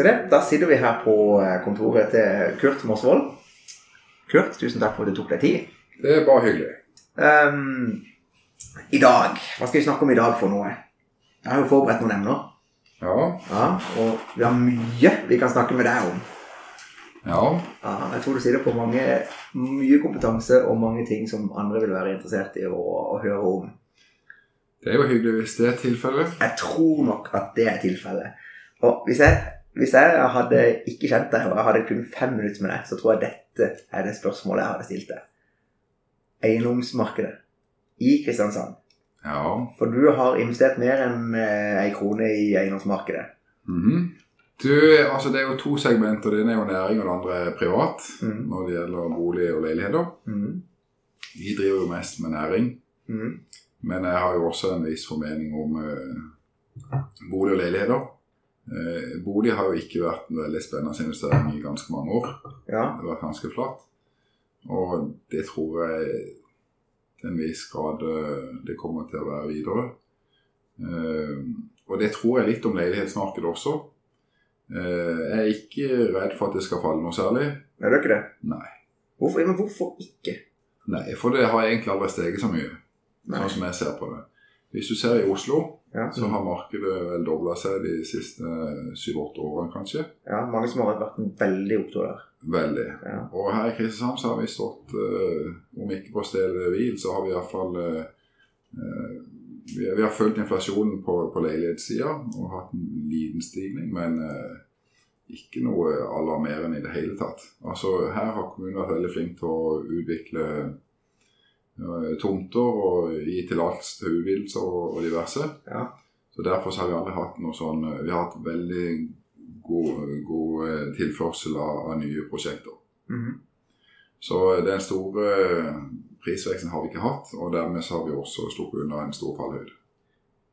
Se det, da sitter vi her på eh, kontoret til Kurt Mosvold. Kurt, tusen takk for at du tok deg tid. Det er bare hyggelig. Um, I dag, hva skal vi snakke om i dag for noe? Jeg har jo forberedt noen emner. Ja. Ja, og vi har mye vi kan snakke med deg om. Ja. Ja, jeg tror du sitter på mange, mye kompetanse og mange ting som andre vil være interessert i å, å høre om. Det er jo hyggelig hvis det er tilfellet. Jeg tror nok at det er tilfellet. Og hvis jeg, hvis jeg hadde ikke kjent deg, og jeg hadde kun fem minutter med deg, så tror jeg dette er det spørsmålet jeg hadde stilt deg. Eiendomsmarkedet i Kristiansand. Ja. For du har investert mer enn eh, ei krone i eiendomsmarkedet. Mhm. Du, altså Det er jo to segmenter. Det ene er jo næring, og det andre er privat. Mhm. Når det gjelder bolig og leiligheter. Mhm. Vi driver jo mest med næring. Mhm. Men jeg har jo også en viss formening om uh, bolig og leiligheter. Eh, bolig har jo ikke vært en veldig spennende investering i ganske mange år. Ja. Det har vært ganske flatt. Og det tror jeg til en viss grad eh, det kommer til å være videre. Eh, og det tror jeg litt om leilighetsmarkedet også. Eh, jeg er ikke redd for at det skal falle noe særlig. Er du ikke det? Nei. Hvorfor, men hvorfor ikke? Nei, for det har egentlig aldri steget så mye, Nei. sånn som jeg ser på det. Hvis du ser i Oslo, Ja. så har markedet vel dobla seg de siste syv-åtte årene, kanskje. ja, mange som har vært veldig opptatt der. Veldig. Ja. Og her i Kristiansand så har vi stått, uh, om ikke på stedet hvil, så har vi iallfall uh, vi, vi har fulgt inflasjonen på, på leilighetssida og hatt en liten stigning, men uh, ikke noe alarmerende i det hele tatt. Altså Her har kommunen vært veldig flink til å utvikle eh, tomter og gi tillatelse til utvidelser og, og diverse. Ja. Så Derfor så har vi aldri hatt noe sånn Vi har hatt veldig god, god eh, tilførsel av, av nye prosjekter. Mhm. Så den store prisveksten har vi ikke hatt, og dermed så har vi også sluppet unna en stor fallhøyde.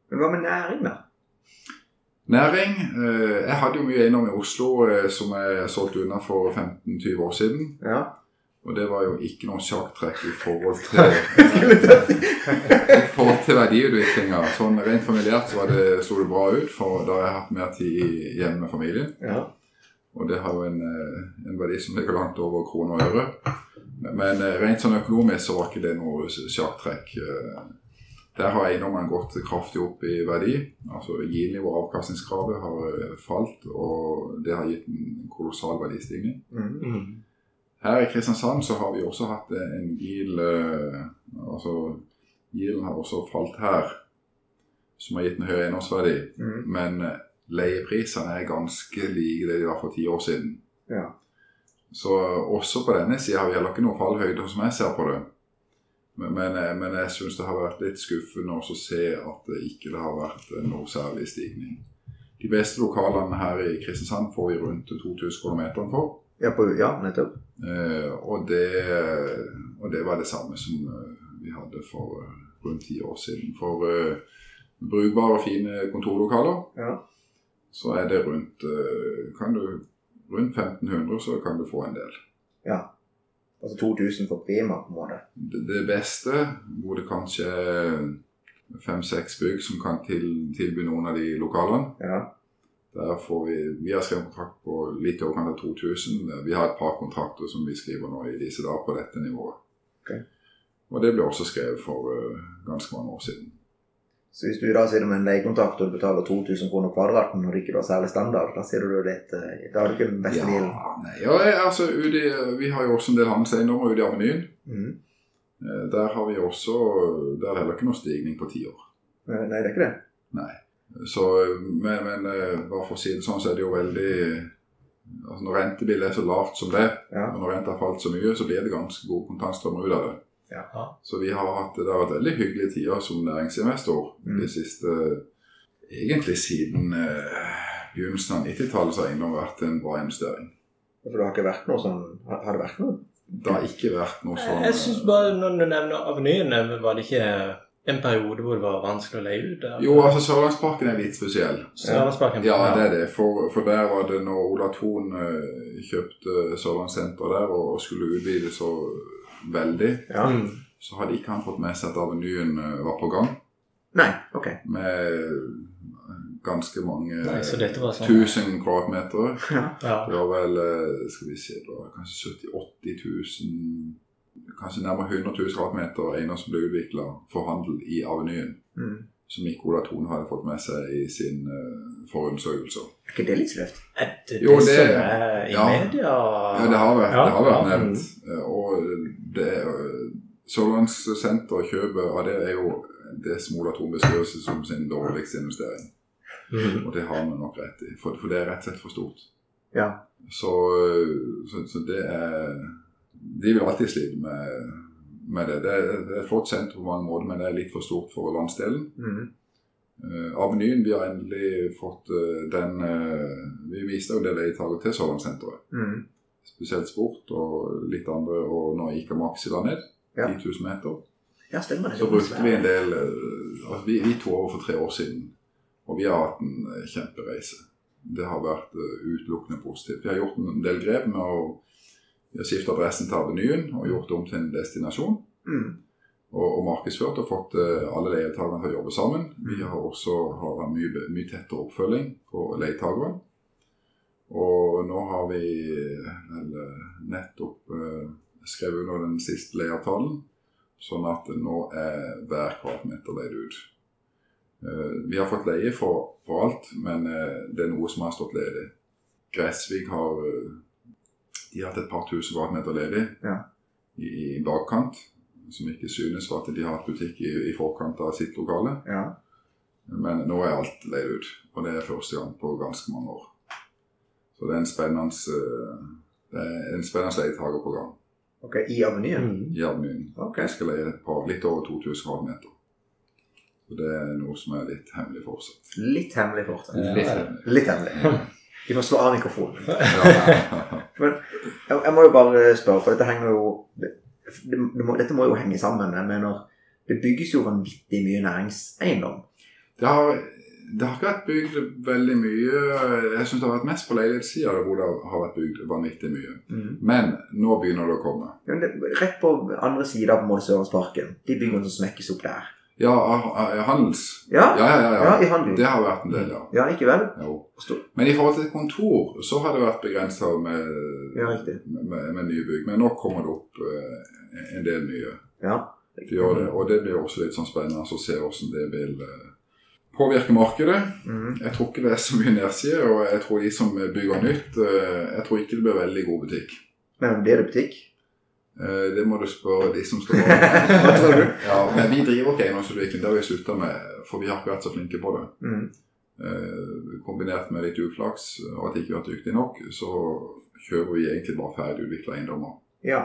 Men hva med næring, da? Næring. eh, Jeg hadde jo mye eiendom i Oslo eh, som jeg solgte unna for 15-20 år siden. Ja. Og det var jo ikke noe sjakktrekk i forhold til, i forhold til verdiutviklinga. Sånn rent familiært så var det, sto det bra ut, for da har jeg hatt mer tid hjemme med familien. ja. Og det har jo en, eh, en verdi som ligger langt over kroner og øre. Men, eh, rent sånn økonomisk så var ikke det noe sjakktrekk. Eh, Der har eiendommene gått kraftig opp i verdi. Altså Yield-nivå og avkastningskravet har falt, og det har gitt en kolossal verdistigning. Mhm. Her i Kristiansand så har vi også hatt en GIL eh, Altså gilen har også falt her, som har gitt en høy eiendomsverdi. Mm. Men eh, leieprisene er ganske like det de var for ti år siden. Ja. Så også på denne sida har vi heller ikke noe fallhøyde som jeg ser på det. Men, men, eh, men jeg syns det har vært litt skuffende å se at det ikke har vært eh, noe særlig stigning. De beste lokalene her i Kristiansand får vi rundt 2000 km for. Ja, på, ja, nettopp. Eh, og, det, og det var det samme som eh, vi hadde for eh, rundt ti år siden. For brukbare fine kontorlokaler Ja. så er det rundt kan du, Rundt 1500 så kan du få en del. ja. Altså 2000 for prima, på en måte. Det, det beste, hvor det kanskje er fem-seks bygg som kan til, tilby noen av de lokalene Ja. Der får vi, vi har skrevet kontrakt på litt i overkant av 2000. Vi har et par kontrakter som vi skriver nå i disse dager på dette nivået. Okay. Og det ble også skrevet for eh, ganske mange år siden. Så hvis du da sitter med en leiekontrakt og du betaler 2000 kroner kvadraten når det ikke var særlig standard, da sier du litt eh, Da har du ikke den beste dealen. Ja, nei, ja, altså, UDI, vi har jo også en del handelseiendommer ute i Avenyen. Mhm. Eh, Der har vi også Der er det heller ikke noe stigning på ti år. Nei, det er ikke det. Så, men, men eh, bare for å si det sånn, så er det jo veldig altså Når rentebildet er så lavt som det, Ja. og når renta har falt så mye, så blir det ganske gode kontantstrømmer ut av det. Ja. Så vi har hatt, det har vært veldig hyggelige tider som næringsinvestor Mm. de siste Egentlig siden eh, begynnelsen av 90-tallet så har eiendom vært en bra investering. For det har ikke vært noe sånn Har har det vært noe? Det har ikke vært noe sånn Jeg syns bare når du nevner Avenyen, var det ikke en periode hvor det var vanskelig å leie ut? Eller? Jo, altså Sørlandsparken er litt spesiell. Sørlandsparken. Ja, det er det. For, for der var det når Ola Thon eh, kjøpte Sørlandssenter der og, og skulle utvide så veldig, Ja. Mm. så hadde ikke han fått med seg at Avenyen eh, var på gang. Nei, ok. Med ganske mange Nei, så sånn- 1000 kvadratmeter. Ja. Det var vel eh, skal vi se, det var kanskje 70 000-80 000 Kanskje nærmere 100 000 kvadratmeter eiendom som ble utvikla for handel i Avenyen. Mm. Som ikke Ola Tone hadde fått med seg i sin uh, forundersøkelse. Er ikke det litt sløvt? Det Jo, det, det- som er i ja. media? Ja, det har vært, Ja, det har vært ja. nevnt. Mm. Og det er- Sørlandssenter kjøpet av det er jo det som Ola Thon beskriver seg som sin dårligste investering. Mm. Og det har vi nok rett i, for, for det er rett og slett for stort. Ja. Så, så, så det er De vil alltid slite med, med det. det. Det er et flott senter på mange måter, men det er litt for stort for landsdelen. Mm. Uh, Avenyen, vi har endelig fått uh, den uh, Vi viste jo det leietakere til Sørlandssenteret. Mm. Spesielt sport og litt andre, og nå gikk Maxi la ned. Ja. 10 000 meter. Ja, stemmer det. Så brukte vi en del eh, altså vi, vi tok over for tre år siden, og vi har hatt en eh, kjempereise. Det har vært eh, utelukkende positivt. Vi har gjort en del grep med å skiftet adressen til Avenyen og gjort om til en destinasjon. Mm. Og, og markedsført og fått eh, alle leietakerne til å jobbe sammen. Vi Mm. har også har mye, mye tettere oppfølging på leietakere. Og nå har vi eh, nettopp eh, skrevet under den siste leieavtalen, sånn at nå er hver kvadratmeter leid ut. Eh, vi har fått leie for, for alt, men eh, det er noe som har stått ledig. Gressvik har eh, de har hatt et par tusen kvadratmeter ledig Ja. i, i bakkant, som ikke synes for at de har hatt butikk i, i forkant av sitt lokale. Ja. Men nå er alt leid ut, og det er første gang på ganske mange år. Så det er en spennende, eh, det er en spennende leietaker på gang Ok, i Avenyen? Mm. i Avenyen. Ok. Jeg skal leie et par, litt over 2000 kvadratmeter. Så det er noe som er litt hemmelig fortsatt. Litt hemmelig fortsatt. Ja. Litt hemmelig. Litt hemmelig. Vi må slå av mikrofonen. Men Jeg, jeg må jo bare spørre, for dette henger jo det, det må, Dette må jo henge sammen. Jeg mener, det bygges jo vanvittig mye næringseiendom. Det har, det har ikke vært bygd veldig mye. Jeg syns det har vært mest på leilighetssida hvor det har vært bygd vanvittig mye. Men nå begynner det å komme. Men det, rett på andre sida på måte Sørlandsparken. De byggene som smekkes opp der. Ja, ah, ah, handels. Ja, Ja, ja, ja. i handel. Det har vært en del, ja. Ja, ikke vel? Jo. Men i forhold til kontor så har det vært begrensa med, med, med, nye bygg. Men nå kommer det opp eh, en del nye. Ja. Det gjør det. Og det blir også litt sånn spennende å se hvordan det vil eh, påvirke markedet. Mm. Jeg tror ikke det er så mye nedside, og jeg tror de som bygger nytt eh, Jeg tror ikke det blir veldig god butikk. Men blir det butikk? Eh, Det må du spørre de som står du? Ja, men vi driver ikke eiendomsutvikling. Det har vi slutta med, for vi har ikke vært så flinke på det. Mm. Eh, kombinert med litt uflaks og at vi ikke har vært dyktige nok, så kjører vi egentlig bare ferdig utvikla eiendommer. Ja.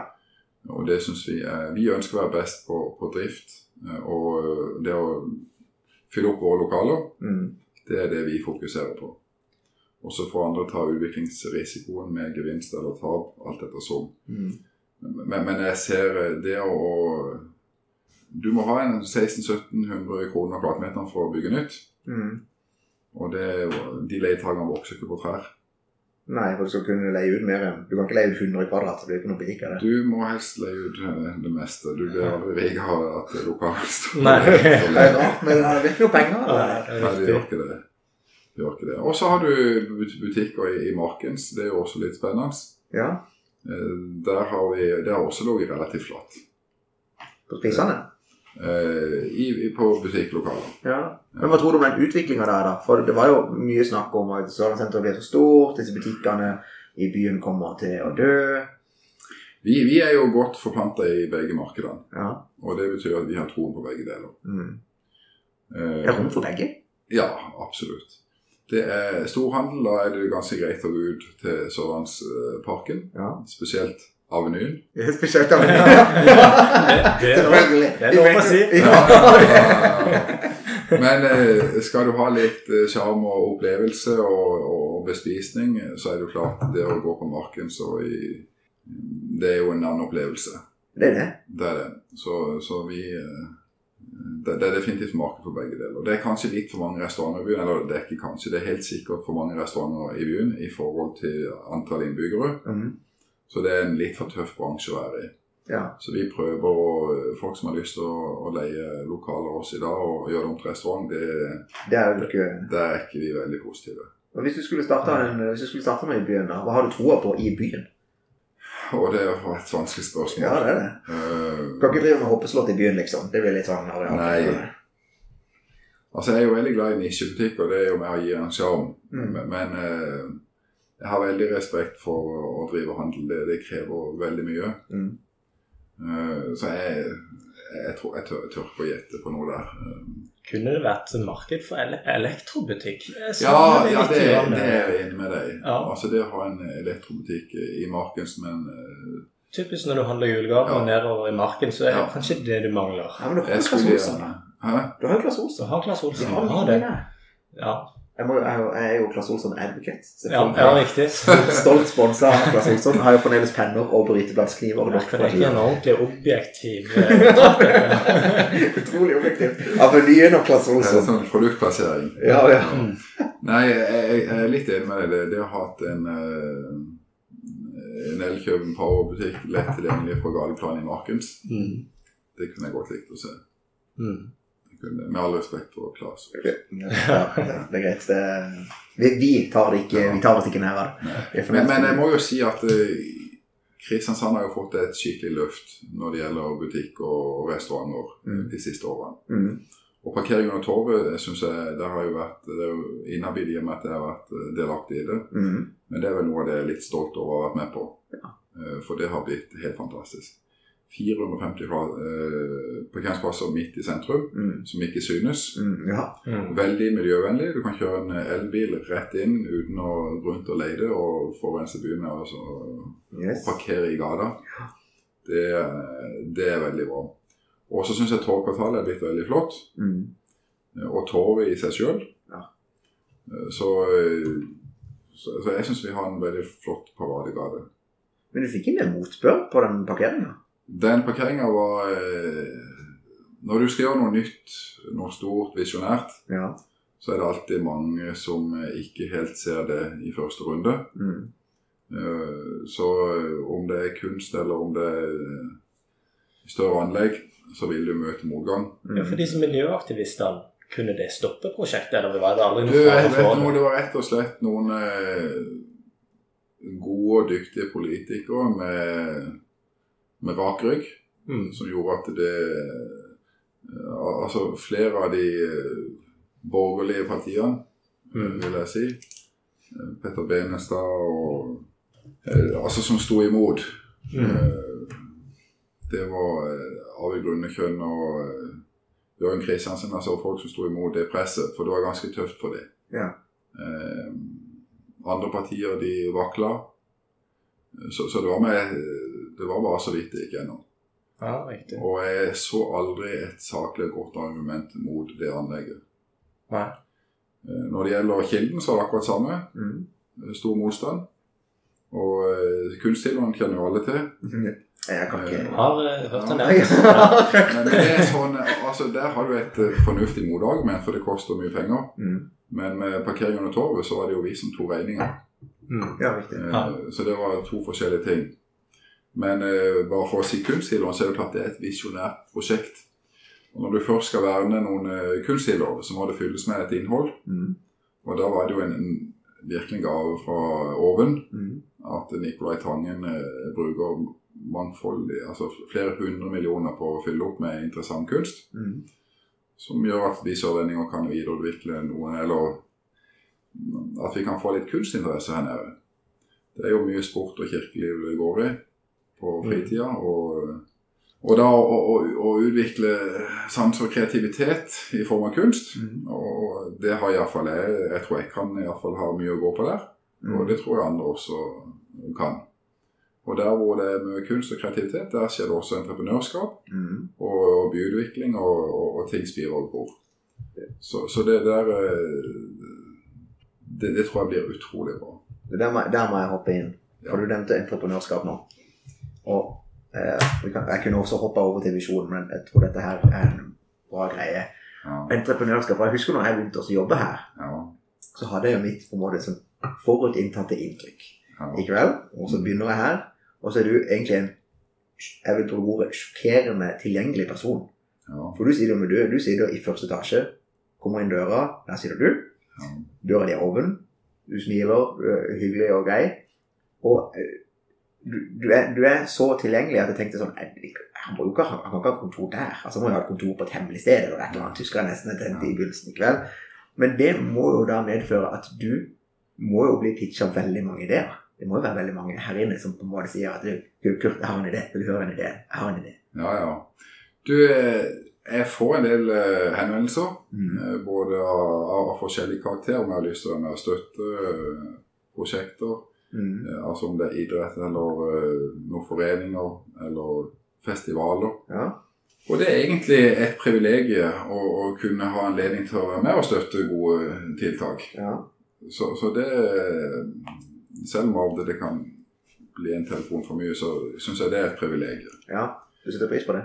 Og det synes vi er Vi ønsker å være best på, på drift. eh, Og det å fylle opp våre lokaler, Mm. det er det vi fokuserer på. Og så får andre ta utviklingsrisikoen med gevinst eller tap, alt ettersom. Mhm. Men, men jeg ser det å Du må ha en 1600-1700 kroner kvadratmeteren for å bygge nytt. Mm. Og det, er de leietakerne vokser ikke på trær. Nei, for du skal kunne leie ut mer Du kan ikke leie ut 100 kvadrat, så det blir ikke noe butikk av det. Du må helst leie ut eh, det meste. Du blir aldri rik av at lokalet står Nei. Det men det blir ikke noe penger av det. Ja, det er Nei, det gjør ikke det. det, gjør ikke det. Og så har du butikker i, i Markens. Det er jo også litt spennende. Ja, Eh, Der har vi, det har også ligget relativt flatt. på prisene. Eh, i, i, på butikklokaler. Ja. Men hva tror du om den utviklinga der, da? For det var jo mye snakk om at Sørlandssenteret blir så stort, disse butikkene i byen kommer til å dø. Vi, vi er jo godt forplanta i begge markedene. Ja. Og det betyr at vi har troen på begge deler. Mm. Eh, Er det rom for begge? Ja, absolutt. Det er storhandel, da er det ganske greit å gå ut til Sørlandsparken. Ja. Spesielt Avenyen. Spesielt av Det, det, er Selvfølgelig. det er lov å si. Ja. Men eh, skal du ha litt eh, sjarm og opplevelse og, og bespisning, så er det jo klart det å gå på marken så i Det er jo en annen opplevelse. Det er det. Det er det. Så, så vi eh, det, det er definitivt marked for begge deler. Det er kanskje litt for mange restauranter i byen. Eller det er ikke kanskje, det er helt sikkert for mange restauranter i byen i forhold til antall innbyggere. Mhm. Så det er en litt for tøff bransje å være i. Ja. Så vi prøver å Folk som har lyst til å, å leie lokaler oss i dag og gjøre det om til restaurant, det, Det er jo ikke der er ikke vi veldig positive. Og Hvis du skulle starte en, hvis du skulle starte noe i byen, hva har du troa på i byen? Og det jo et vanskelig spørsmål. Ja, det er det. Uh, kan ikke drive med hoppeslott i byen, liksom. Det blir litt sånn areal. Nei. altså, jeg er jo veldig glad i nisjebutikker, det er jo med å gi en sjarm. Mm. Men, eh, jeg har veldig respekt for å drive handel. Det, det krever veldig mye. Mm. Uh, så jeg, jeg tror jeg tør, jeg tør ikke å gjette på noe der. Kunne det vært marked for ele elektrobutikk? Ja, det ja det, er, det er jeg enig med deg. Ja. Altså Det å ha en elektrobutikk i marken som en eh, Typisk når du handler julegaver Ja. nedover i marken, så er det Ja. kanskje det du mangler. Ja, men du har gjerne Hæ? Du har Klass Claes Så Olsson. har har har mye det. Ja, Jeg, må, jeg, er jeg er jo Claes Olsson advocate. ja, ja riktig. Stolt sponsa av Claes Olsson. Har jo fremdeles penner og brytebladskniver. nok det ikke en ordentlig objektiv eh. Utrolig objektiv. Av menyen og Claes Det er Olsson. sånn produktplassering. Ja, ja. Mm. Nei, jeg, jeg er litt enig med deg. Det, det å ha hatt en eh, en Elkjøpen Power-butikk lett tilgjengelig fra Galeplan i Markens, Mm. det kunne jeg godt likt å se. Mm. Kunne, med all respekt for Claes. Ja, det, det er greit. Det, vi, vi tar det ikke Vi tar oss ikke nær av det. Men, men jeg må jo si at eh, Kristiansand har jo fått et skikkelig løft når det gjelder butikk og, restauranter Mm. de siste årene. mm. Og parkering under torvet synes jeg, det har jo vært det er jo inhabil i og med at jeg har vært eh, delaktig i det. Mm. Men det er vel noe av det jeg er litt stolt over å ha vært med på. Ja. Eh, For det har blitt helt fantastisk. 450 fra- eh, parkeringsplasser midt i sentrum, Mm. som ikke synes. Mm. Ja. Mm. Veldig miljøvennlig. Du kan kjøre en elbil rett inn uten å gå rundt og leide og forurense byen med altså, å Yes. parkere i gata. Det, det er veldig bra. Og så syns jeg Torvkvartalet er blitt veldig flott. Mm. Og torvet i seg sjøl. Ja. Så, eh, så, så jeg syns vi har en veldig flott paradegate. Men du fikk en del motbør på den parkeringa? Den parkeringa var eh, Når du skal gjøre noe nytt, noe stort, visjonært, Ja. så er det alltid mange som ikke helt ser det i første runde. Mm. Eh, Så eh, om det er kunst eller om det er større anlegg, så vil du møte motgang. Mm. Ja, for disse miljøaktivistene, kunne det stoppe prosjektet, eller var det aldri Du, noe jeg vet noe, det? det var rett og slett noen eh, gode og dyktige politikere med, med rak rygg Mm. som gjorde at det eh, Altså flere av de eh, borgerlige partiene, Mm. vil jeg si. eh, Petter Benestad og eh, Altså som sto imot. Mm. Eh, Det var eh, Arvid Grunekjønn og eh, Jørgen Kristiansen, altså folk som sto imot det presset, for det var ganske tøft for dem. Ja. Eh, andre partier de vakla. Så, så det var med Det var bare så vidt det gikk gjennom. Ja, riktig. Og jeg så aldri et saklig godt argument mot det anlegget. Nei. Eh, Når det gjelder Kilden, så er det akkurat samme. Mm. Stor motstand. Og eh, kjenner jo alle til. Jeg kan ikke Har eh, hørt den der. Men det er sånn, altså Der har du et eh, fornuftig motargument, for det koster mye penger. Mm. Men med parkering under torvet så var det jo vi som tok regninga. Mm. Ja, riktig. Eh, Ja. Så det var to forskjellige ting. Men eh, bare for å si kunsthilder, så er det klart det er et visjonært prosjekt. Og Når du først skal verne noen eh, kunsthilder, så må det fylles med et innhold. Mm. Og da var det jo en, en virkelig gave fra oven Mm. at Nicolai Tangen eh, bruker mangfoldig, altså flere hundre millioner på å fylle opp med interessant kunst. Mm. Som gjør at vi sørlendinger kan videreutvikle noen, eller at vi kan få litt kunstinteresse her nede. Det er jo mye sport og kirkeliv det går i på fritida. Og, og da å, å, å utvikle sans og kreativitet i form av kunst, Mm. og det har iallfall jeg. Jeg tror jeg kan i hvert fall ha mye å gå på der. Og Mm. det tror jeg andre også kan. Og der hvor det er mye kunst og kreativitet, der skjer det også entreprenørskap Mm. og, og byutvikling, og, og, og ting spirer og gror. Så, så det der eh, det, det tror jeg blir utrolig bra. Der må, der må jeg hoppe inn. For Ja. du nevnte entreprenørskap nå. Og eh, kan, Jeg kunne også hoppa over til visjonen, men jeg tror dette her er en bra greie. Ja, Entreprenørskap, Jeg husker når jeg begynte å jobbe her, ja, så hadde jeg jo mitt på en måte som forutinntatte inntrykk. ja. Ikke vel? Og så begynner jeg her, og så er du egentlig en jeg vil bruke ordet sjokkerende tilgjengelig person. Ja. For du sitter du, du sitter i første etasje, kommer inn døra, der sitter du. Døra di er åpen, du smiler, du er hyggelig og grei. Og eh, du, du, er, du er så tilgjengelig at jeg tenkte sånn Han må jo ikke ha, han kan ikke ha kontor der. Altså må jo ha et kontor på et hemmelig sted eller et eller annet. Husker jeg nesten jeg tenkte i begynnelsen i kveld. Men det må jo da medføre at du må jo bli pitcha veldig mange ideer. Det må jo være veldig mange her inne som på en måte sier at du, Kurt, jeg har en idé. Vil du høre en idé? Jeg har en idé. ja, ja. Du, eh, jeg får en del eh, henvendelser. Mm. Eh, Både av, av, forskjellig karakterer. Om jeg har lyst til å støtte prosjekter. Mm. Eh, Altså om det er idrett eller eh, noen foreninger eller festivaler. Ja. Og det er egentlig et privilegium å, å kunne ha anledning til å være med og støtte gode tiltak. ja. Så, så det Selv om det kan bli en telefon for mye, så syns jeg det er et privilegium. Ja. Du setter pris på det?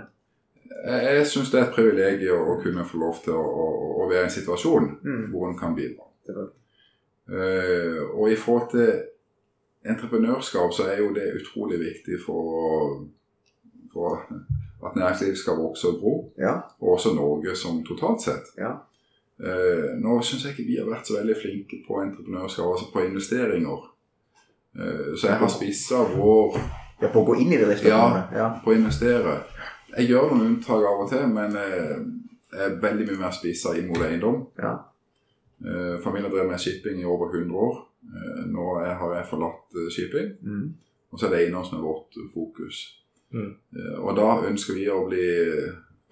Jeg, jeg syns det er et privilegium å kunne få lov til å, å, å være i en situasjon Mm. hvor en kan bidra. Eh, og i forhold til entreprenørskap så er jo det utrolig viktig for, for at næringslivet skal vokse og gro, Ja. og også Norge som totalt sett. Ja. Eh, nå syns jeg ikke vi har vært så veldig flinke på entreprenørskap, altså på investeringer. Eh, så jeg har spissa vår Ja, på å gå inn i bedriften? Ja. ja. på å investere. Jeg gjør noen unntak av og til, men eh, jeg er veldig mye mer spissa inn mot eiendom. Ja. Eh, familien drev med shipping i over 100 år. Eh, nå har jeg forlatt eh, shipping, Mm. og så er det eiendom som er vårt fokus. Mm. Eh, og da ønsker vi å bli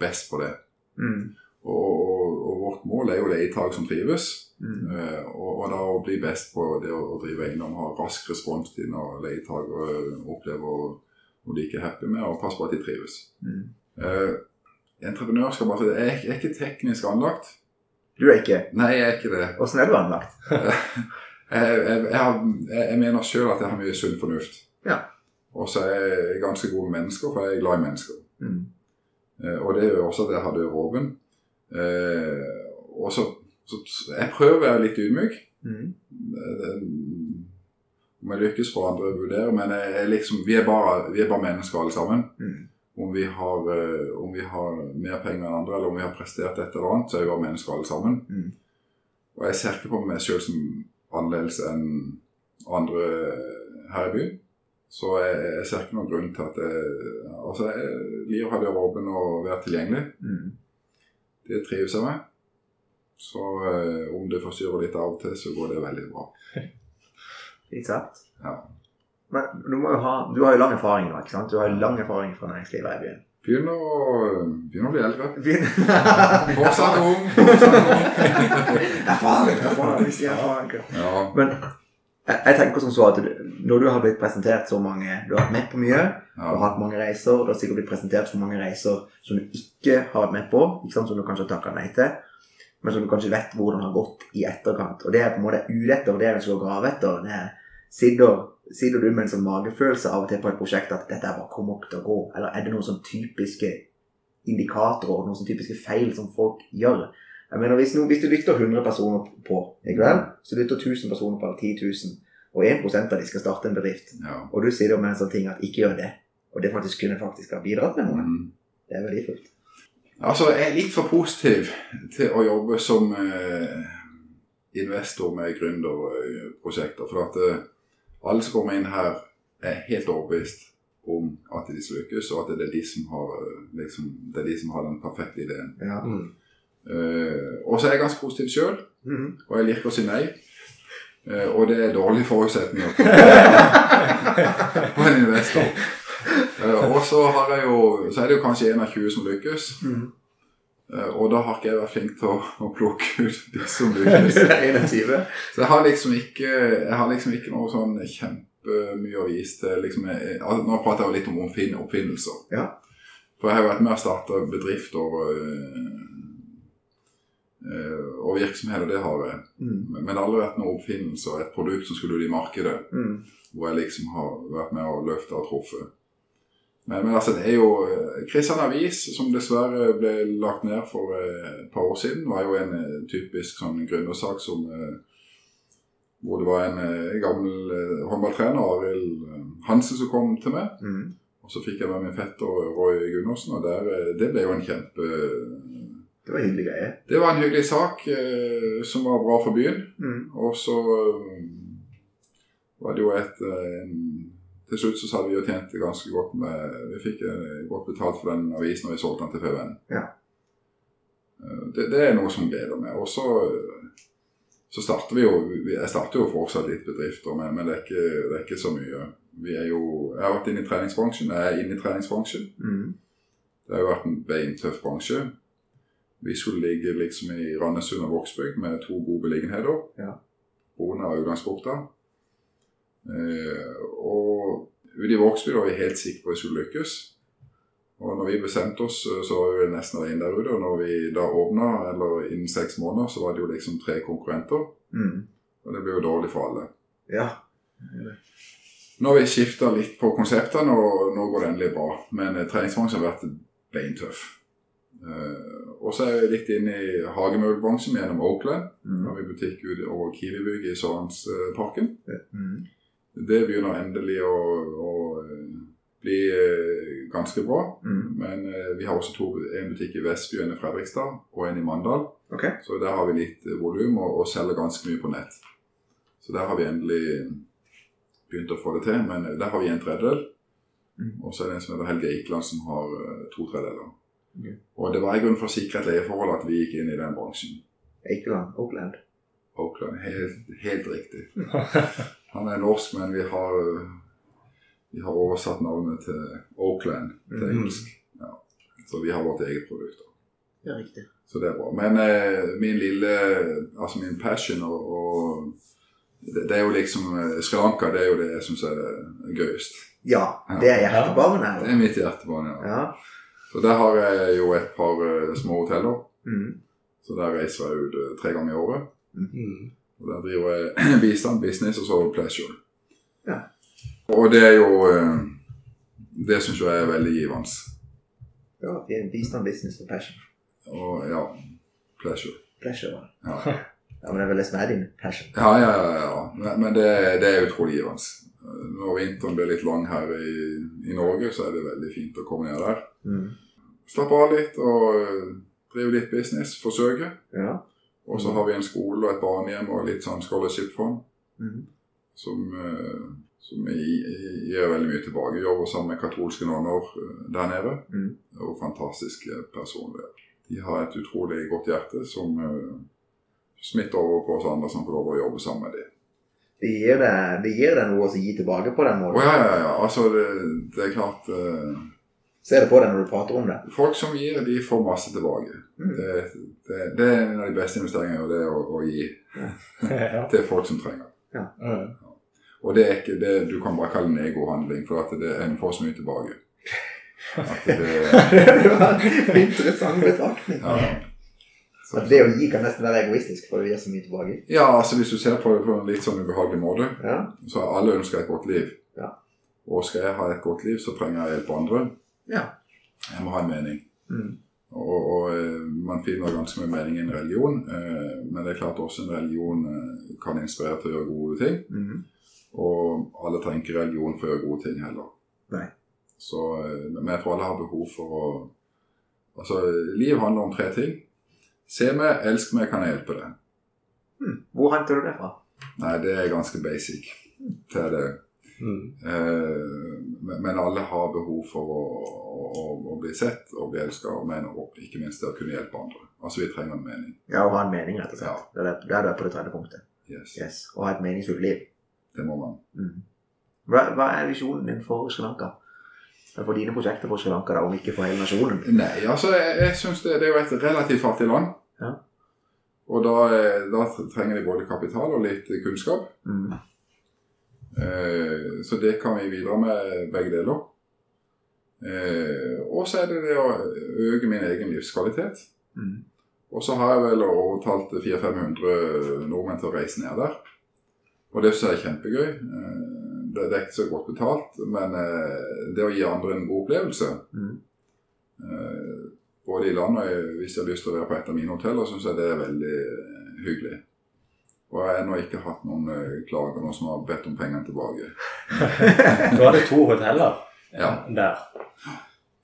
best på det. Mm. Og, og, og vårt mål er jo leietak som trives. Mm. Eh, og, og da å bli best på det å, å drive eiendom, ha rask responstid når leietakere opplever å de ikke er happy med, og passe på at de trives. Mm. Eh, entreprenørskap altså, er- er ikke teknisk anlagt. Du er ikke Nei, jeg er ikke det. Åssen er du anlagt? Jeg, jeg, jeg, har, jeg, mener sjøl at jeg har mye sunn fornuft. Ja. Og så er jeg ganske god med mennesker, for jeg er glad i mennesker. Mm. Eh, og det gjør også at jeg har døra åpen. Eh, og så, så Jeg prøver å være litt ydmyk. Mm. Det- det- Om jeg lykkes for andre vurdere, men jeg, jeg liksom, vi, er bare, vi er bare mennesker alle sammen. Mm. Om vi, har, eh, om vi har mer penger enn andre, eller om vi har prestert et eller annet, så er vi bare mennesker alle sammen. Mm. Og jeg ser ikke på meg sjøl som annerledes enn andre her i byen. Så jeg, jeg ser ikke noen grunn til at jeg Altså, jeg liker å ha døra åpen og være tilgjengelig. Mm. Det trives jeg med. Så eh, om det forstyrrer litt av og til, så går det veldig bra. Fint sagt. Ja. Men du må jo ha Du har jo lang erfaring nå, ikke sant? Du har jo lang erfaring fra næringslivet i byen. Begynner å, begynner å bli eldre. Begynn- Fortsatt ung. Erfaring, erfaring, sier erfaring. Ja. Men jeg, jeg tenker som så at du, når du har blitt presentert så mange Du har vært med på mye, du har hatt mange reiser, du har sikkert blitt presentert for mange reiser som du ikke har vært med på, ikke sant, som du kanskje har takka nei til, men som du kanskje vet hvordan har gått i etterkant. Og det er på en måte ute etter det du skal grave etter. Det er, sitter, sitter du med en sånn magefølelse av og til på et prosjekt at dette bare kommer ikke til å gå, eller er det noen sånn typiske indikatorer, noen sånn typiske feil som folk gjør? Jeg mener, Hvis, noen, hvis du lytter 100 personer på, ikke vel? så lytter 1000 personer på eller 10 000, og 1 av de skal starte en bedrift, ja. og du sier med en sånn ting at ikke gjør det, og det faktisk kunne faktisk ha bidratt med noe, Mm. det er verdifullt. Altså, jeg er litt for positiv til å jobbe som eh, investor med gründerprosjekter. For at eh, alle som kommer inn her, er helt overbevist om at de skal lykkes, og at det er de som har, eh, liksom, det er de som har den perfekte ideen. Ja. Mm. Uh, og så er jeg ganske positiv sjøl, Mhm. og jeg liker å si nei. Uh, og det er dårlige forutsetninger på en investor. Uh, og så, har jeg jo, så er det jo kanskje en av 20 som lykkes. Mhm. Eh, Og da har ikke jeg vært flink til å, å plukke ut de som 21. Så jeg har liksom ikke, jeg har liksom ikke noe sånn kjempemye å vise til. Liksom, jeg, altså, nå prater jeg jo litt om oppfinn, oppfinnelser. Ja. For jeg har jo vært med å starte bedrifter og virksomhet, og virksomheter, det har jeg. Mm. Men det har aldri vært noen oppfinnelser, et produkt som skulle ut i markedet, Mm. hvor jeg liksom har vært med å løfte og truffet. Men, men altså, det er jo eh, Kristian Avis, som dessverre ble lagt ned for eh, et par år siden, var jo en eh, typisk sånn gründersak som eh, Hvor det var en eh, gammel eh, håndballtrener, Arild eh, Hansen, som kom til meg. Mm. Og så fikk jeg med min fetter Roy Gundersen, og der, eh, det ble jo en kjempe Det var en hyggelig greie. Det var en hyggelig sak eh, som var bra for byen. Mm. Og så eh, var det jo et eh, en, Til slutt så hadde vi jo tjent ganske godt med Vi fikk eh, godt betalt for den avisen når vi solgte den til FVN. Ja. Eh, Det, det er noe som gleder meg. Og så, så starter vi jo Jeg starter jo fortsatt litt bedrifter, men, men det, er ikke, det er ikke så mye. Vi er jo, jeg har vært inne i treningsbransjen. Jeg er inne i treningsbransjen. Mm. Det har jo vært en beintøff bransje. Vi skulle ligge liksom i Randesund og Vågsbygd med to gode beliggenheter. Ja. Boende av Auglandsbukta. Eh, og ute i Vågsbygd var vi helt sikre på at vi skulle lykkes. Og når vi bestemte oss, eh, så var vi nesten alene der ute. Og når vi da åpna, eller innen seks måneder, så var det jo liksom tre konkurrenter. Mm. Og det ble jo dårlig for alle. Ja. Nå har vi skifta litt på konseptene, og nå går det endelig bra. Men eh, treningsbransjen har vært beintøff. Uh, og så er vi litt inne i hagemøbelbransjen gjennom Oakland. Mm. har vi butikk over Kiwi-bygget i Sørlandsparken. Mm. Det begynner endelig å, å eh, bli eh, ganske bra. Mm. Men eh, vi har også to, en butikk i Vestby, en i Fredrikstad og en i Mandal. Okay. Så der har vi litt volum og, og selger ganske mye på nett. Så der har vi endelig begynt å få det til. Men der har vi en tredjedel. Mm. Og så er det en som heter Helge Eikeland som har to tredjedeler. Okay. Og det var i grunnen for å sikre et leieforhold at vi gikk inn i den bransjen. Eikeland. Oakland. Oakland, helt, helt riktig. Han er norsk, men vi har, vi har oversatt navnet til Oakland til Mm. engelsk. Ja. Så vi har vårt eget produkt. da. Ja, riktig. Så det er bra. Men eh, min lille Altså min passion og, og det, det er jo liksom eh, Sri Lanka det er jo det jeg syns er det gøyest. Ja, det er hjertebarnet Det er mitt hjertebarn, ja. Ja. Så der har jeg jo et par eh, små hoteller. Mm. Så der reiser jeg ut eh, tre ganger i året. Mm. Og der driver jeg bistand, business og så pleasure. Ja. Og det er jo eh, Det syns jeg er veldig givende. Ja, bistand, business og passion. Og ja, pleasure. Pleasure. ja. Ja, Ja, men det er vel det som er din passion. ja, ja. ja, ja. Men, men det, det er utrolig givende. Når vinteren blir litt lang her i, i Norge, så er det veldig fint å komme ned der. Mm. Slappe av litt og eh, drive litt business. Forsøke. Ja. Og så har vi en skole og et barnehjem og litt sånn scholarship-fond Mm. som, eh, som gir veldig mye tilbake. Jobber sammen med katolske nonner eh, der nede. Mm. Og fantastiske personer. De har et utrolig godt hjerte som eh, smitter over på oss andre som får lov å jobbe sammen med dem. Det gir deg, det gir deg noe å gi tilbake på den Å måten. ja, ja, ja. Altså, det, det er klart eh, Ser det på deg når du prater om det. Folk som gir, de får masse tilbake. Mm. Det, det, det er en av de beste investeringene, det er å, å gi til folk som trenger. Mm. Og det er ikke det du kan bare kalle en egohandling, for at det, en får så mye tilbake. At det, det var en interessant betraktning. ja. Så, At det å gi kan nesten være egoistisk, for å gi så mye tilbake. ja, altså hvis du ser på det på en litt sånn ubehagelig måte, Ja. så har alle ønsker et godt liv. Ja. Og skal jeg ha et godt liv, så trenger jeg å hjelpe andre. Ja. Må ha en mening. Mm. Og, og eh, man finner ganske mye mening i en religion, eh, men det er klart også en religion eh, kan inspirere til å gjøre gode ting. Mm. Og alle trenger ikke religion for å gjøre gode ting heller. Nei. Så, men jeg tror alle har behov for å Altså, liv handler om tre ting. Se meg, elsk meg, kan jeg hjelpe deg. Mm. Hvor henter du det fra? Nei, det er ganske basic. Det er det. Mm. Eh, men alle har behov for å, å, å bli sett og bli elska, og ikke minst det å kunne hjelpe andre. Altså, vi trenger en mening. Ja, å ha en mening, rett og slett. Det er det- det er du er på det tredje punktet. Yes, Yes. Og ha et meningsfullt liv. Det må man. Mm. Hva, hva er visjonen din for Sri Lanka? For dine prosjekter for Sri Lanka, da, om ikke for hele nasjonen? Nei, altså, jeg, jeg syns det, det er jo et relativt fattig land. Ja. Og da, eh, da trenger de både kapital og litt kunnskap. Mm. Eh, så det kan vi bidra med begge deler. Eh, og så er det det å øke min egen livskvalitet. Mm. Og så har jeg vel overtalt 400-500 nordmenn til å reise ned der. Og det synes jeg er kjempegøy. Eh, Det, det er ikke så godt betalt, men eh, det å gi andre en god opplevelse Mm. Både i landet og hvis jeg har lyst til å være på et av mine hoteller, syns jeg det er veldig hyggelig. Og jeg har ennå ikke hatt noen eh, klager, noen som har bedt om pengene tilbake. Du hadde to hoteller. Ja. der.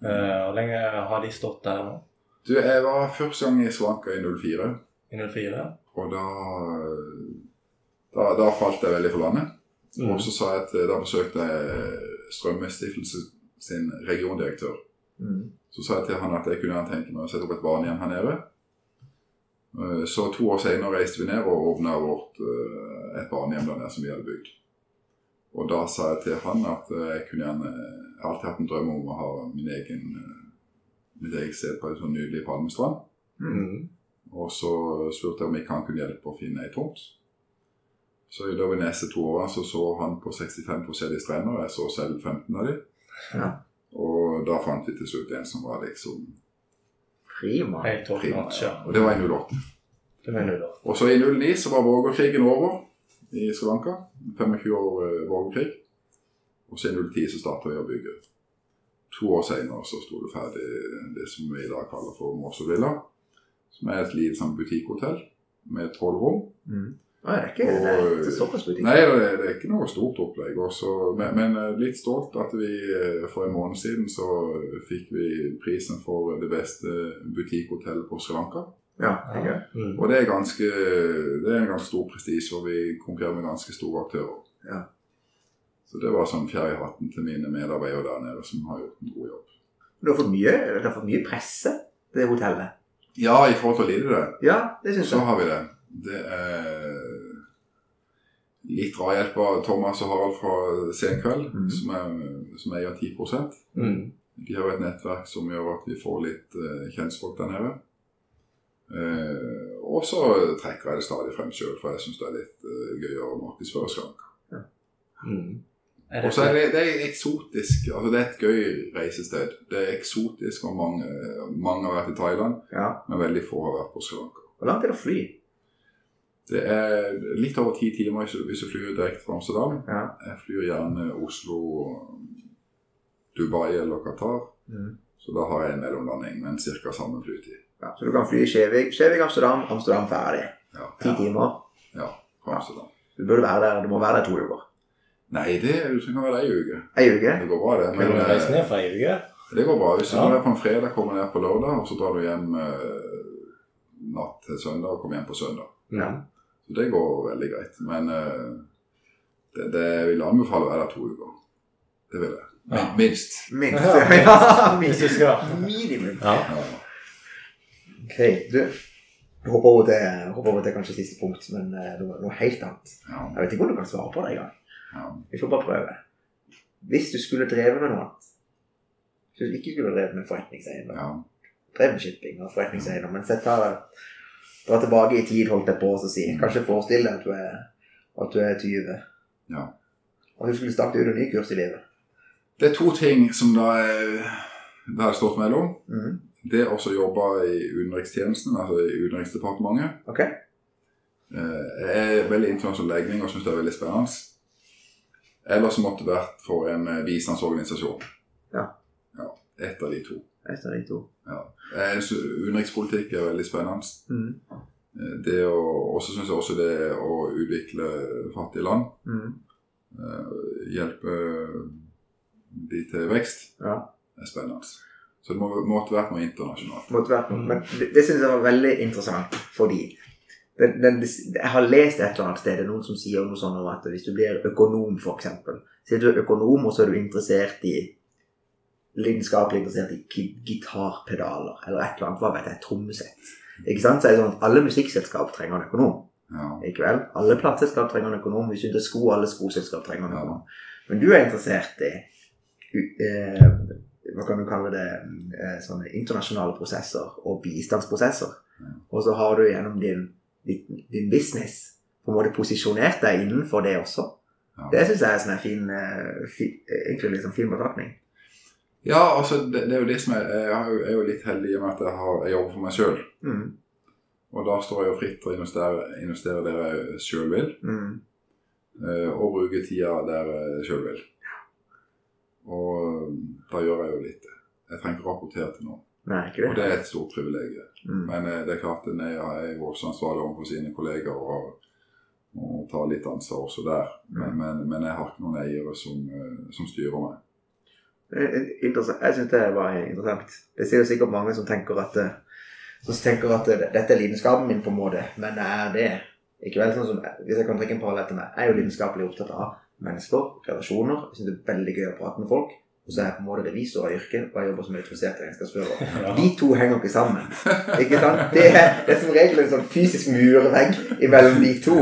Eh, Hvor lenge har de stått der nå? Du, jeg var første gang i Svanka i 04, I 04? og da, da, da falt jeg veldig for landet. Mm. Og så sa jeg at da besøkte jeg Strømmestiftelsen sin regiondirektør. Mm. Så sa jeg til han at jeg kunne tenke meg å sette opp et barnehjem her nede. Eh, Så to år senere reiste vi ned og åpna vårt eh, et barnehjem der nede som vi hadde bygd. Og da sa jeg til han at eh, jeg kunne gjerne Jeg har alltid hatt en drøm om å ha min egen, mitt eget sted på en sånn nydelig Palmestrand. Mm. Og så spurte jeg om ikke han kunne hjelpe å finne ei tomt. Så i løpet av de neste to årene så, så han på 65 forskjellige strender, og jeg så selv 15 av dem. Ja. Og da fant vi til slutt en som var liksom Prima. Prima. ja. Og det var i 08. Det var du da? Og så i 09 så var borgerkrigen over i Sri Lanka. 25 år eh, borgerkrig. Og så i 010 så starta vi å bygge. To år senere så sto det ferdig det som vi i dag kaller for Mosso Villa. Som er et lite sånn butikkhotell med tolv rom. Mm. Å, det er ikke det er ikke såpass butikk. Nei, det er, det er ikke noe stort opplegg. Også, men, men eh, litt stolt at vi eh, for en måned siden så fikk vi prisen for det beste butikkhotellet på Sri Lanka. Ja, det er. Mm. Og det er, ganske, det er en ganske stor prestisje, og vi konkurrerer med ganske store aktører. Ja. Så det var sånn fjær i hatten til mine medarbeidere der nede som har gjort en god jobb. Du har fått mye, du har fått mye presse, det hotellet. Ja, i forhold til å lide det, Ja, det syns så har vi det. Det er litt drahjelp av Thomas og Harald fra Senkveld, mm. som, er, som eier 10 Mm. De har et nettverk som gjør at vi får litt uh, kjentfolk der nede. Uh, og så trekker jeg det stadig frem sjøl, for jeg syns det er litt uh, gøyere å markedsføre Sri Lanka. Mm. Og så er det, det er eksotisk. altså Det er et gøy reisested. Det er eksotisk, og mange, mange har vært i Thailand, Ja. men veldig få har vært på Sri Lanka. Hvor langt er det å fly? Det er litt over ti timer hvis du- flyr direkte fra Amsterdam. Ja. Jeg flyr gjerne Oslo, Dubai eller Qatar. Mm. Så da har jeg en mellomlanding, men ca. samme flytid. ja. Så du kan fly Skjevik, Skjevik, Amsterdam, Amsterdam ferdig. Ja, Ti timer. ja fra Amsterdam. Du burde være der, du må være der to uker. Nei, det du kan være der ei uke. Ei uke? Det går bra, det. Kan du reise eh, ned fra ei uke? det går bra. Hvis du Ja. er på en fredag, kommer ned på lørdag, og så drar du hjem eh, natt til søndag og kom hjem på søndag. Ja. Så det går veldig greit. Men uh, det, det jeg vil anbefale å være der to uker. Det vil jeg. Ja. Min- Minst. Minst. Ja. Ja, skal. Minimum. Ja. Ok, du. Hopper over til, hopper over til kanskje siste punkt, men uh, noe, helt annet. Ja. Jeg vet ikke om du kan svare på det engang. Ja. Vi får bare prøve. Hvis du skulle drevet med noe annet Hvis du ikke skulle drevet med forretningseiendom, ja. drevet med shipping og forretningseiendom, men sett deg dra tilbake i tid, holdt jeg på å si. Kanskje forestill deg at du er, at du er 20. Ja. Og du skulle starte ut en ny kurs i livet. Det er to ting som da er det har stått mellom. Mm. Det å også jobbe i utenrikstjenesten, altså i Utenriksdepartementet. Ok? Eh, Jeg er veldig internasjonal legning og syns det er veldig spennende. Eller så måtte det vært for en eh, bistandsorganisasjon. Ja. ja. Et av de to. Et av de to. Ja. Utenrikspolitikk er veldig spennende. Mm. Eh, Det å, også synes jeg også det å utvikle fattige land, Mhm. eh, hjelpe de til vekst, Ja. er spennende. Så det må, måtte vært noe internasjonalt. måtte vært noe. Men det, det syns jeg var veldig interessant, fordi den, den, jeg har lest et eller annet sted det er noen som sier noe sånn om at hvis du blir økonom, f.eks. Sier du er økonom, og så er du interessert i lidenskapelig interessert i gitarpedaler eller et eller annet, hva vet jeg, trommesett. Ikke sant? Så er det sånn at alle musikkselskap trenger en økonom. Ja. Ikke vel? Alle plateselskap trenger en økonom. Hvis du ikke er sko, alle skoselskap trenger en Ja. Men du er interessert i u- eh, hva kan du kalle det uh, sånne internasjonale prosesser og bistandsprosesser. Ja. Og så har du gjennom din, din, din business på en måte posisjonert deg innenfor det også. Det syns jeg er sånn en fin, uh, fi, egentlig sånn fin betraktning. Ja, altså det, det er jo det som er Jeg er jo litt heldig i og med at jeg, har, jeg jobber for meg sjøl. Mm. Og da står jeg jo fritt til å investere, investere der jeg sjøl vil, Mm. eh, og bruke tida der jeg sjøl vil. Og da gjør jeg jo litt det. Jeg trenger ikke rapportere til noen. Nei, ikke det. Og det? er et stort privilegium. Mm. Men eh, det er klart at jeg er jo også ansvarlig overfor sine kolleger og, og tar litt ansvar også der. Men, men, men jeg har ikke noen eiere som, eh, som styrer meg. Eh. Jeg syns det var interessant. Det sier sikkert mange som tenker at eh, som tenker at eh, dette er lidenskapen min, på en måte, men er det ikke vel sånn som Hvis jeg kan trekke en parallell til meg, jeg er jo lidenskapelig opptatt av mennesker, relasjoner. Jeg syns det er veldig gøy å prate med folk. Og så er jeg på en måte revisor av yrket, og jeg jobber som autorisert regnskapsfører. Ja. De to henger ikke sammen. Ikke sant? Det er, det er som regel en sånn fysisk murvegg mellom de to.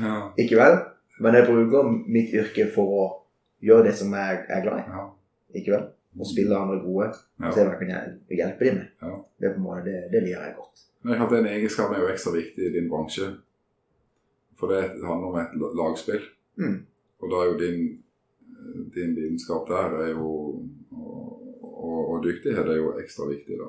Ja. Ikke vel? Men jeg bruker mitt yrke for å gjøre det som jeg er glad i. Ikke vel? Og spille andre gode. Ja. Se hva jeg kan hjel- hjelpe dem med. Ja. Det, på en måte, det, det liker jeg godt. Men jeg har Den egenskapen er jo ekstra viktig i din bransje. For det handler om et lagspill. Mm. Og da er jo din, din lidenskap der er jo, og, og, og dyktighet er jo ekstra viktig, da.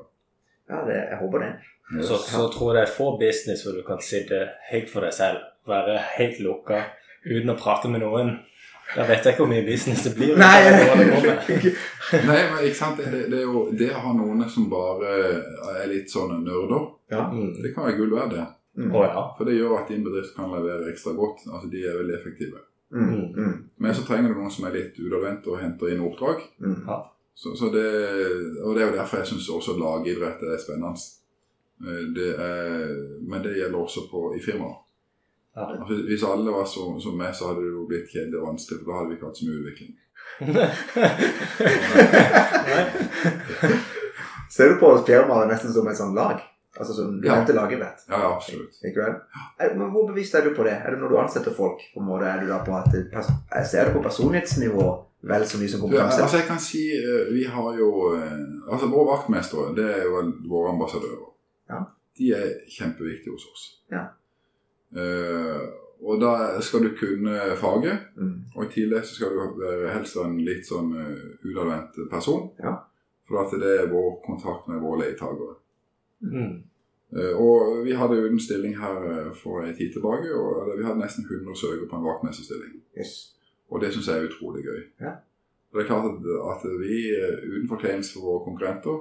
Ja, det, jeg håper det. Yes. Så, så tror jeg det er få business hvor du kan sitte helt for deg selv, være helt lukka, uten å prate med noen. Da vet jeg ikke hvor mye business det blir. Nei. Nei, men ikke sant, det, det er jo det å ha noen som bare er litt sånn nerder, Ja. Mm. det kan være gull verdt, det. Mm. Oh, ja. For det gjør at din bedrift kan levere ekstra godt. Altså, De er veldig effektive. Mm. Mm. Men så trenger du noen som er litt utadvendt og henter inn oppdrag. Mm. Så, så det, og det er jo derfor jeg syns også lagidrett er spennende. Eh, Det er, men det gjelder også på, i firmaer. Ja. Hvis alle var så, som meg, så hadde det jo blitt kjedelig og vanskelig, for da hadde vi ikke hatt så mye utvikling. Ser du på firmaet nesten som et sånt lag? Altså som du Ja. lagidrett? Ja, ja, absolutt. Ikke? Er- Men hvor bevisst er du på det? Er det når du ansetter folk? på en måte? Er du da på at ser det på personlighetsnivå vel så mye som kompetanse? Ja, altså jeg kan si, eh, Vi har jo eh, altså Våre vaktmestere det er jo våre ambassadører. Ja. De er kjempeviktige hos oss. Ja. Eh, og da skal du kunne faget, Mm. og i tillegg så skal du være helst en litt sånn uh, utadvendt person. Ja. For at det er vår kontakt med våre leietakere. Mm. Eh, og vi hadde jo en stilling her eh, for en tid tilbake, og vi hadde nesten 100 søkere på en vaktmesterstilling. Yes. Og det syns jeg er utrolig gøy. Ja. Og det er klart at, at vi, eh, uten fortjeneste for våre konkurrenter,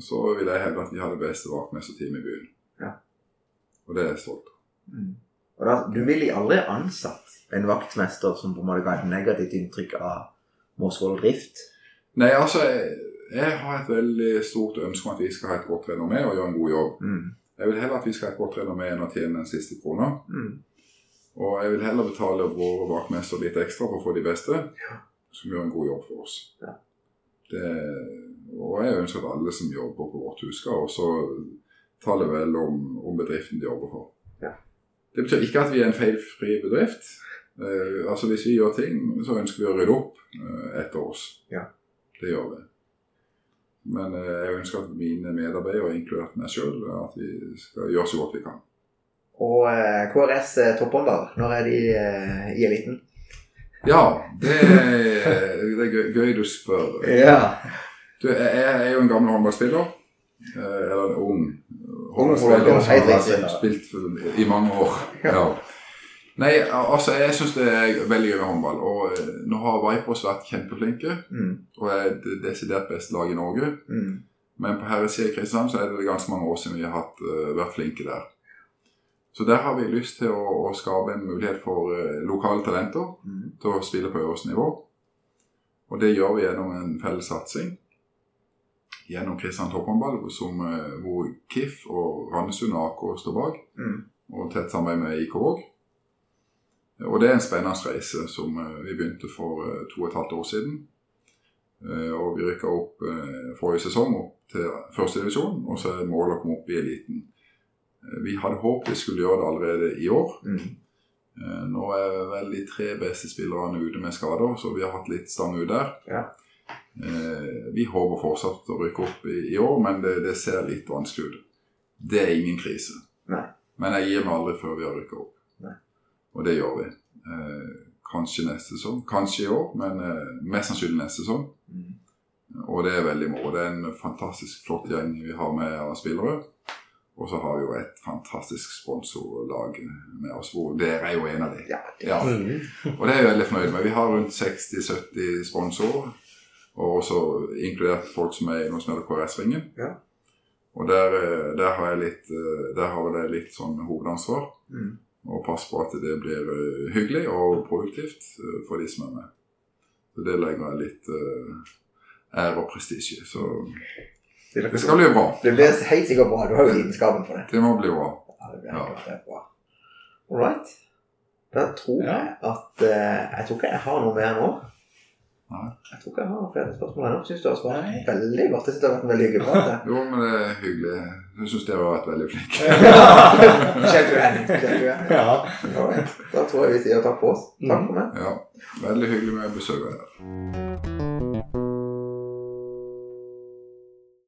så vil jeg hevde at vi har det beste vaktmesterteamet i byen. Ja. Og det er jeg stolt av. Mm. Og da, du ville aldri ansatt en vaktmester som på en måte ga et negativt inntrykk av Mosvold drift? Nei, altså, jeg, jeg har et veldig stort ønske om at vi skal ha et godt renommé og gjøre en god jobb. Mm. Jeg vil heller at vi skal ha et godt renommé enn å tjene den siste krona. Mm. Og jeg vil heller betale våre vaktmestere litt ekstra for å få de beste, som gjør en god jobb for oss. Ja. Det, og jeg ønsker at alle som jobber på vårt hus, skal også tale vel om, om bedriften de jobber for. Det betyr ikke at vi er en feilfri bedrift. Uh, altså Hvis vi gjør ting, så ønsker vi å rydde opp uh, etter oss. Ja. Det gjør vi. Men uh, jeg ønsker at mine medarbeidere, inkludert meg sjøl, at vi skal gjøre så godt vi kan. Og KRS topphåndball, når er de i eliten? Ja, det er, det er gøy, gøy du spør. Ja. Du, jeg, jeg er jo en gammel håndballspiller. Eller en ung som helt har riktig. spilt for- i mange år. Ja. Nei, altså jeg syns det er veldig gøy med håndball. Og eh, nå har Vipers vært kjempeflinke Mm. og er det desidert beste lag i Norge. Mm. Men på herresida i Kristiansand så er det ganske mange år siden vi har hatt, uh, vært flinke der. Så der har vi lyst til å, å skape en mulighet for uh, lokale talenter Mm. til å spille på øverste nivå. Og det gjør vi gjennom en felles satsing. Gjennom Kristian Topphåndball, eh, hvor KIF og Randesund og AK står bak. Mm. Og tett samarbeid med IK Våg. Og det er en spennende reise som eh, vi begynte for eh, to og et halvt år siden. Og vi rykka opp forrige sesong opp til førstedivisjon, og så er målet å komme opp i eliten. Vi hadde håpet vi skulle gjøre det allerede i år. Mm. Nå er vel de tre beste spillerne ute med skader, så vi har hatt litt stang ut der. Ja. Eh, Vi håper fortsatt å rykke opp i, i år, men det, det ser litt vanskelig ut. Det er ingen krise. Nei. Men jeg gir meg aldri før vi har rykka opp. Nei. Og det gjør vi. Eh, kanskje neste sesong, kanskje i år, men eh, mest sannsynlig neste sesong. Mm. Og det er veldig moro. Det er en fantastisk flott gjeng vi har med av spillere. Og så har vi jo et fantastisk sponsorlag med oss, hvor dere er jo en av dem. Ja, Ja. Mm. Og det er jeg veldig fornøyd med. Vi har rundt 60-70 sponsorer. Og også inkludert folk som er i noe som heter KRS-ringen. Ja. Og der, eh, der har jeg litt eh, Der har jeg litt sånn hovedansvar. Mm. Og passe på at det blir eh, hyggelig og produktivt for de som er med. Så det legger jeg litt, ære og prestisje. Så Det det skal bli bra. Det blir helt sikkert bra. Du har jo lidenskapen for det. Det må bli bra. Ja, det blir Ja. bra. All right. Da tror Ja. jeg at Jeg tror ikke jeg har noe mer nå. Nei. Jeg tror ikke jeg har flere spørsmål ennå. Syns du har svart Nei. veldig godt. Jeg synes det har vært en veldig hyggelig prat. Jo, men det er hyggelig. Jeg syns dere har vært veldig flinke. kjent uenig. Ja. Da tror jeg vi sier takk for oss. Takk for meg. Ja, veldig hyggelig med besøk.